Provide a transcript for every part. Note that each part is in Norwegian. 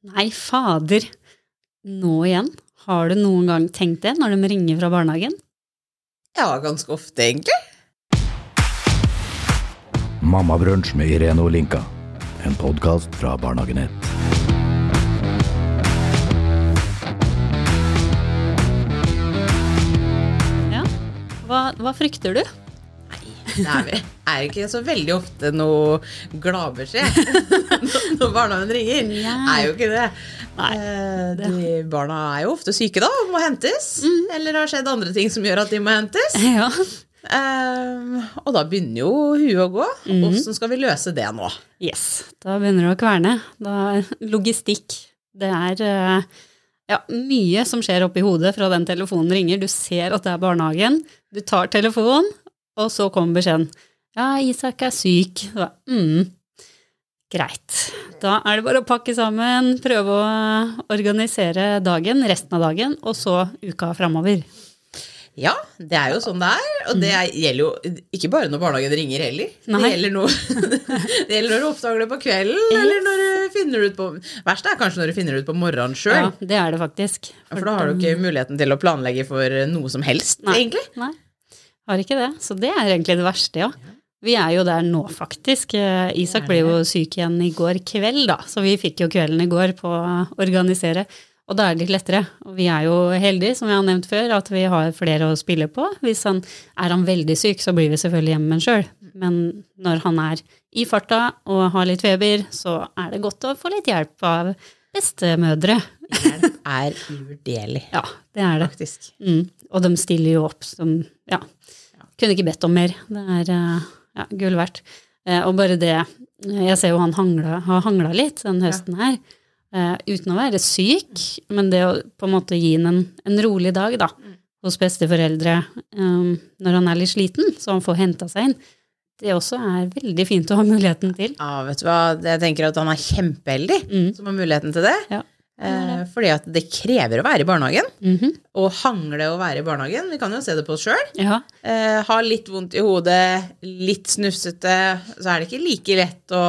Nei, fader. Nå igjen? Har du noen gang tenkt det når de ringer fra barnehagen? Ja, ganske ofte, egentlig. Mammabrunsj med Irene Olinka. En podkast fra Barnehagenett. Ja. Hva, hva frykter du? Det er, vel- er ikke så veldig ofte noe gladbeskjed når barnehagen ringer. Ja. Er jo ikke det. Nei, det. De barna er jo ofte syke da og må hentes. Eller det har skjedd andre ting som gjør at de må hentes. Ja. Um, og da begynner jo huet å gå. Åssen skal vi løse det nå? Yes. Da begynner det å kverne. Da, logistikk. Det er eh, ja, mye som skjer oppi hodet fra den telefonen ringer. Du ser at det er barnehagen. Du tar telefonen, og så kommer beskjeden. Ja, Isak er syk. Så, mm, greit. Da er det bare å pakke sammen, prøve å organisere dagen, resten av dagen, og så uka framover. Ja, det er jo sånn det er. Og det er- gjelder jo ikke bare når barnehagen ringer heller. Nei. Det gjelder, noe, det gjelder når du oppdager det på kvelden, eller når du finner det ut på Verst er kanskje når du finner det ut på morgenen sjøl. Ja, det er det faktisk. For da har du ikke muligheten til å planlegge for noe som helst, Nei. egentlig. Nei, har ikke det. Så det er egentlig det verste, ja. Vi er jo der nå, faktisk. Eh, Isak ble jo syk igjen i går kveld, da, så vi fikk jo kvelden i går på å organisere. Og da er det litt lettere. Og vi er jo heldige, som jeg har nevnt før, at vi har flere å spille på. Hvis han er han veldig syk, så blir vi selvfølgelig hjemme sjøl. Men når han er i farta og har litt feber, så er det godt å få litt hjelp av bestemødre. Hjelp er uvurderlig, Ja, det er det. faktisk. Mm. Og de stiller jo opp som Ja. Kunne ikke bedt om mer. Det er eh, ja, gull verdt. Eh, og bare det Jeg ser jo han hangla, har hangla litt den høsten her. eh, uten å være syk, men det å på en måte gi ham en, en rolig dag, da, hos besteforeldre eh, når han er litt sliten, så han får henta seg inn, det også er veldig fint å ha muligheten til. Ja, vet du hva, jeg tenker at han er kjempeheldig Mm. som har muligheten til det. Ja. Eh, fordi at det krever å være i barnehagen. Mhm. Og hangle å være i barnehagen. Vi kan jo se det på oss sjøl. Ja. Eh, ha litt vondt i hodet, litt snufsete, så er det ikke like lett å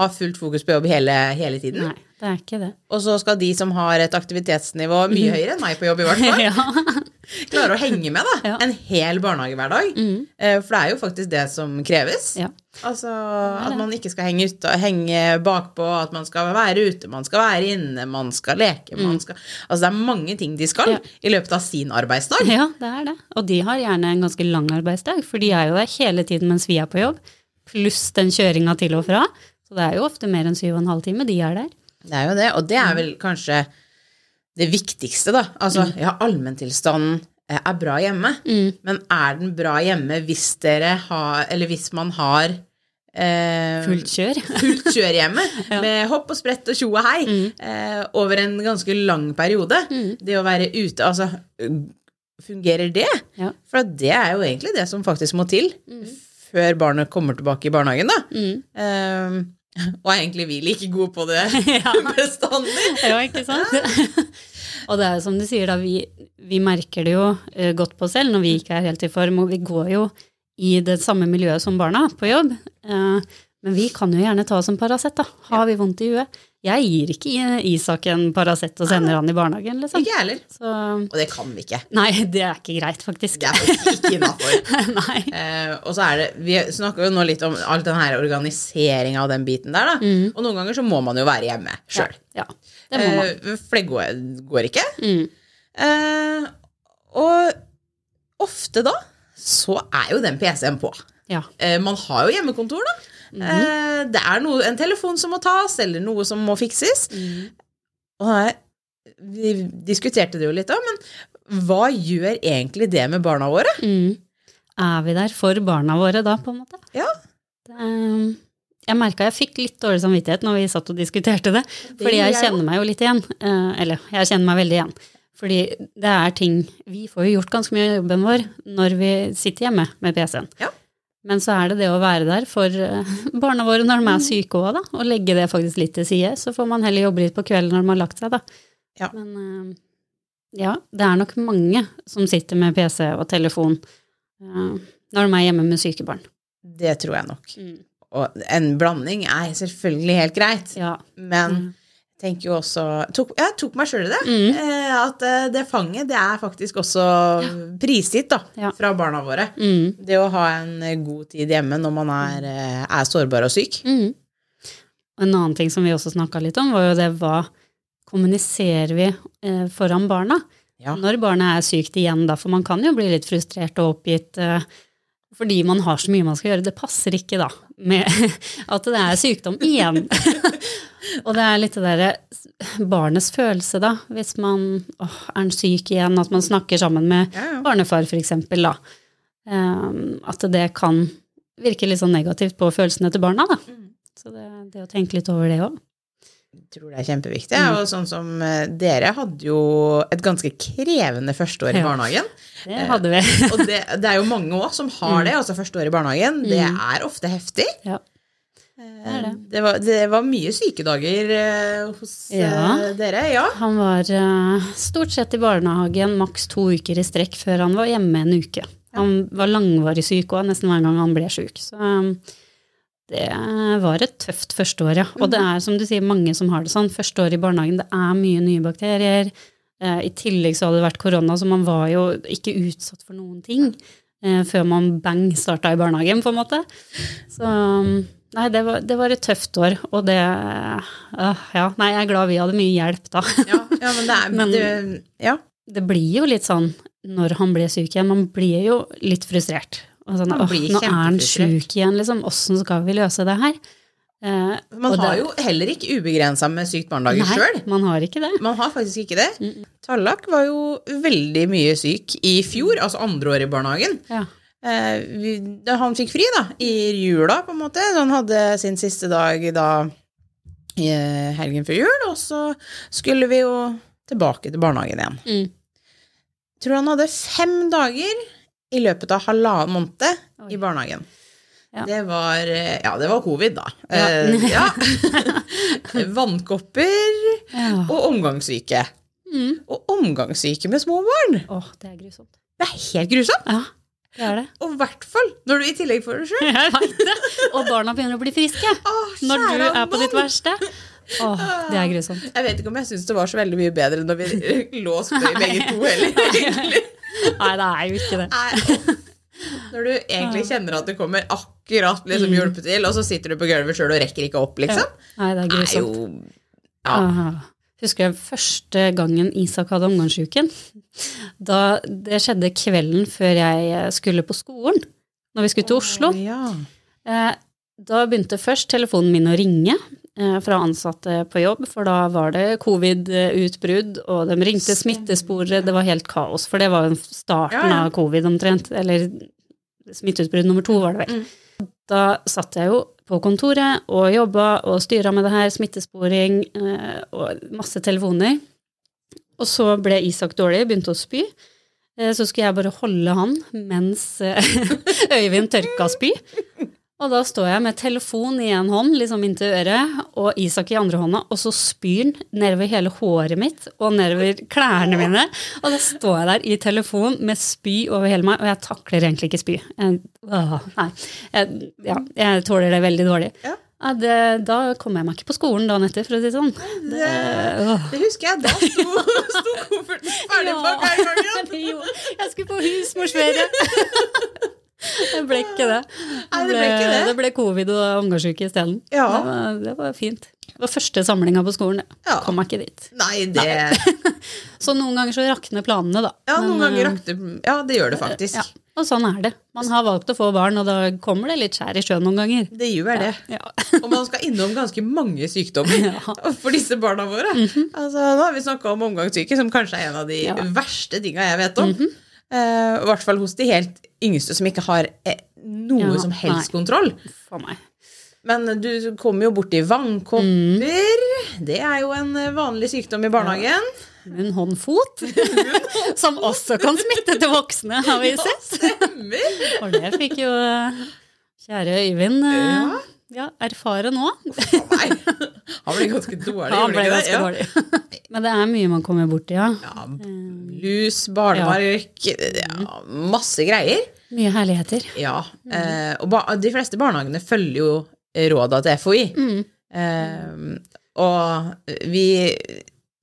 ha fullt fokus på jobb hele, hele tiden. Nei, det er ikke det. Og så skal de som har et aktivitetsnivå mye høyere enn meg på jobb, i hvert fall, ja. Klare å henge med da, Ja. en hel barnehagehverdag. Mm. Eh, For det er jo faktisk det som kreves. ja. Altså at man ikke skal henge, ut, henge bakpå, at man skal være ute, man skal være inne, man skal leke, man skal Altså det er mange ting de skal Mm. Ja. i løpet av sin arbeidsdag. Ja, det er det. Og de har gjerne en ganske lang arbeidsdag, for de er jo der hele tiden mens vi er på jobb, pluss den kjøringa til og fra. Så det er jo ofte mer enn syv og en halv time de er der. Det er jo det, og det er vel kanskje det viktigste, da. Altså, ja, allmenntilstanden eh, er bra hjemme, men er den bra hjemme hvis dere har Eller hvis man har eh, Fullt kjør. fullt kjør hjemme, med hopp og sprett og tjo og hei, Mm. eh, over en ganske lang periode. Det å være ute, altså Fungerer det? Ja. For det er jo egentlig det som faktisk må til før barnet kommer tilbake i barnehagen, da. Mm. Eh, og er egentlig vi like gode på det bestandig? Ja, ikke sant? og det er jo som du sier, da, vi, vi merker det jo eh, godt på oss selv når vi ikke er helt i form, og vi går jo i det samme miljøet som barna på jobb. Eh, men vi kan jo gjerne ta oss en Paracet, da. Har vi vondt i huet? Jeg gir ikke Isak en Paracet og sender han i barnehagen, liksom. Ikke heller. Så Og det kan vi ikke. Nei, det er ikke greit, faktisk. Det er faktisk ikke innafor. Eh, og så er det Vi snakker jo nå litt om all den her organiseringa av den biten der, da. Og noen ganger så må man jo være hjemme sjøl. Ja, det må man. Eh, for det går, går ikke. Mm. Eh, og ofte da så er jo den PC-en på. Ja. Eh, man har jo hjemmekontor, da. Eh, det er noe, en telefon som må tas, eller noe som må fikses. Og her, vi diskuterte det jo litt da, men hva gjør egentlig det med barna våre? Mm. Er vi der for barna våre da, på en måte? Ja, Det, um, jeg merka jeg fikk litt dårlig samvittighet når vi satt og diskuterte det. Fordi jeg jeg kjenner meg jo litt igjen. Eh, eller, jeg kjenner meg veldig igjen. Fordi det er ting Vi får jo gjort ganske mye av jobben vår når vi sitter hjemme med PC-en. Ja. Men så er det det å være der for eh, barna våre når de er syke òg, da. Og legge det faktisk litt til side. Så får man heller jobbe litt på kvelden når de har lagt seg, da. Ja. Men eh, ja, det er nok mange som sitter med PC og telefon eh, når de er hjemme med syke barn. det tror jeg nok. Og en blanding er selvfølgelig helt greit, Ja. men Mm. Tenker jo også tok, Jeg tok meg sjøl i det. Mm. Eh, at eh, det fanget, det er faktisk også prisgitt da, Ja. fra barna våre. Mm. Det å ha en eh, god tid hjemme når man er, er sårbar og syk. Mm. En annen ting som vi også snakka litt om, var jo det hva kommuniserer vi eh, foran barna? Ja. Når barnet er sykt igjen, da, for man kan jo bli litt frustrert og oppgitt eh, fordi man har så mye man skal gjøre. Det passer ikke da med at det er sykdom igjen. og det er litt det derre barnets følelse, da, hvis man åh, er han syk igjen, at man snakker sammen med Ja, ja. barnefar, eksempel, da. Eh, at det kan virke litt sånn negativt på følelsene til barna, da. Mm. Så det, det å tenke litt over det òg. Tror det er kjempeviktig. Mm. Og sånn som eh, dere hadde jo et ganske krevende førsteår i Ja. barnehagen. Det hadde vi. Og det, det er jo mange òg som har det, altså første år i barnehagen. Det Mm. er ofte heftig. Ja. Det, er det. Det, var, det var mye sykedager eh, hos eh, Ja. dere, ja. Han var eh, stort sett i barnehagen maks to uker i strekk før han var hjemme en uke. Han var langvarig syk òg, nesten hver gang han ble syk. Så det var et tøft førsteår, ja. Og det er som du sier, mange som har det sånn. Første år i barnehagen, det er mye nye bakterier. Eh, I tillegg så hadde det vært korona, så man var jo ikke utsatt for noen ting eh, før man bang starta i barnehagen, på en måte. Så nei, det var, det var et tøft år, og det øh, Ja, nei, jeg er glad vi hadde mye hjelp da. ja. Ja, men det er Men- det, Ja. Det blir jo litt sånn når han ble syk igjen, man blir jo litt frustrert. Og sånn, åh, nå er han sjuk igjen, liksom. Åssen skal vi løse det her? Eh, Man har det- jo heller ikke ubegrensa med sykt barnedager sjøl. man har ikke det. Man har faktisk ikke det. Tallak var jo veldig mye syk i fjor, altså andre år i barnehagen. Ja. Eh, vi, da han fikk fri, da, i jula, på en måte. Så han hadde sin siste dag da i eh, helgen før jul, og så skulle vi jo tilbake til barnehagen igjen. Mm. Tror han hadde fem dager i løpet av halvannen måned i barnehagen. Ja. Det var eh, Ja, det var covid, da. Ja. Eh, ja. Vannkopper og omgangssyke. Mm. Og omgangssyke med små barn. Åh, det er grusomt. Det er helt grusomt. Ja, det er det. Og i hvert fall når du i tillegg får det sjøl. Og barna begynner å bli friske når du er på ditt verste. Åh, det er grusomt. Jeg vet ikke om jeg syns det var så veldig mye bedre når vi lå og spøy begge to heller. Nei, det er jo ikke det. Nei. Når du egentlig kjenner at det kommer akkurat Mm. liksom hjulpet til, og så sitter du på gulvet sjøl og rekker ikke opp, liksom. Nei, det er grusomt. er jo Ja. Husker jeg første gangen Isak hadde omgangsuken. Da det skjedde kvelden før jeg skulle på skolen, når vi skulle til Oslo. Ja. Da begynte først telefonen min å ringe eh, fra ansatte på jobb, for da var det covid-utbrudd, og de ringte smittesporere, det var helt kaos, for det var jo starten av covid omtrent, eller smitteutbrudd nummer to var det vel. Da satt jeg jo på kontoret og jobba og styra med det her, smittesporing eh, og masse telefoner. Og så ble Isak dårlig, begynte å spy. Eh, Så skulle jeg bare holde han mens Øyvind tørka spy. Og da står jeg med telefon i en hånd, liksom inntil øret, og Isak i andre hånda, og så spyr han nedover hele håret mitt og nedover klærne mine. Og da står jeg der i telefon med spy over hele meg, og jeg takler egentlig ikke spy. Jeg, åh, nei. Jeg, ja, jeg tåler det veldig dårlig. Ja. Ja, det, da kom jeg meg ikke på skolen dagen etter, for å si det sånn. Det. Det husker jeg. Da sto, sto kofferten ferdig Ja. i gangen. Jeg skulle på husmorsferie. Det ble ikke det. Nei, det ble ikke det. Det ble covid og omgangssyke isteden. Ja. Det, var, det var fint. Det var første samlinga på skolen. Ja. Kom meg ikke dit. Nei, det Så noen ganger så rakner planene, da. Ja, noen Men, ganger rakner Ja, det gjør det faktisk. Ja, og sånn er det. Man har valgt å få barn, og da kommer det litt skjær i sjøen noen ganger. Det gjør det. Ja. Og man skal innom ganske mange sykdommer for disse barna våre. altså, nå har vi snakka om omgangssyke, som kanskje er en av de Ja. verste tinga jeg vet om. Eh, I hvert fall hos de helt yngste som ikke har eh, noe Ja, som helst nei. kontroll. For meg. Men du kommer jo borti vannkopper. Det er jo en eh, vanlig sykdom i barnehagen. Munn, hånd, fot. Som også kan smitte til voksne, har vi sett. Stemmer! Og det fikk jo eh, kjære Øyvind ja. ja, erfare nå. Nei, han ble ganske dårlig. Han ble ganske dårlig. Men det er mye man kommer borti, ja. Ja, lus, barnemark, ja, masse greier. Mye herligheter. Ja, eh, og de fleste barnehagene følger jo råda til FHI. Mm. Eh, Og vi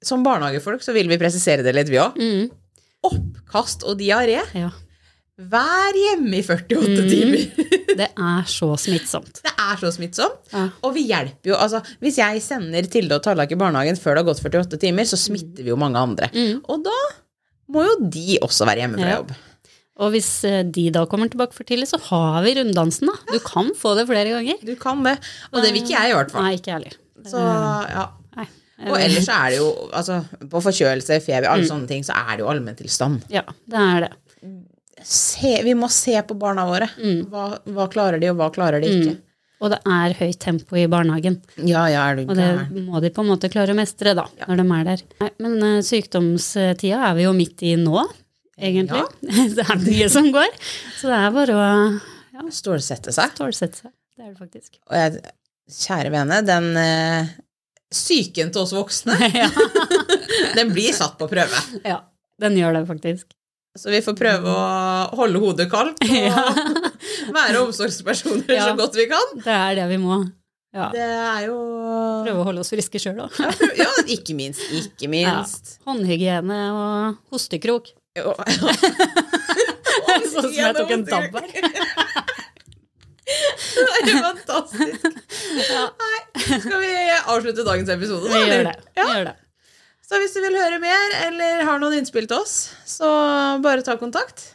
Som barnehagefolk så vil vi presisere det litt, vi òg. Mm. Oppkast og diaré. Ja. Vær hjemme i 48 Mm. timer. Det er så smittsomt. Det er så smittsomt. Ja. Og vi hjelper jo altså, Hvis jeg sender Tilde og Tallak i barnehagen før det har gått 48 timer, så smitter vi jo mange andre. Mm. Og da må jo de også være hjemme fra Ja. jobb. Og hvis eh, de da kommer tilbake for tidlig, så har vi runddansen, da. Du kan få det flere ganger. Du kan det. Og det vil ikke jeg i hvert fall. Nei, ikke ærlig heller. Så, ja. Nei. Og ellers er det jo altså, På forkjølelse, feber, Mm. alle sånne ting, så er det jo allmenntilstand. Ja, det er det. Se, vi må se på barna våre. Mm. Hva, hva klarer de, og hva klarer de ikke? Og det er høyt tempo i barnehagen. Ja, ja, er det Og det må de på en måte klare å mestre, da, når de er der. Nei, men eh, sykdomstida er vi jo midt i nå, egentlig. det er mye som går. Så det er bare å ja, Stålsette seg. stålsette seg. Det er det faktisk. Og jeg, kjære vene, den eh, psyken til oss voksne, den blir satt på prøve. ja, den gjør det faktisk. Så vi får prøve å holde hodet kaldt og Ja. være omsorgspersoner Ja. så godt vi kan. Det er det vi må. Ja. Det er jo Prøve å holde oss friske sjøl òg. Ja, ikke minst. Ikke minst. Håndhygiene og hostekrok. Jo. Sånn som jeg tok en tabb her. Det er fantastisk. Nei, skal vi avslutte dagens episode, da? Vi gjør det. Vi gjør det. Så hvis du vil høre mer, eller har noen innspill til oss, så bare ta kontakt.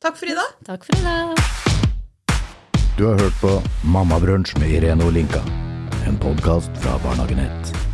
Takk for i dag. Takk for i dag. Du har hørt på Mammabrunsj med Irene Olinka. En podkast fra Barnehagenett. 1.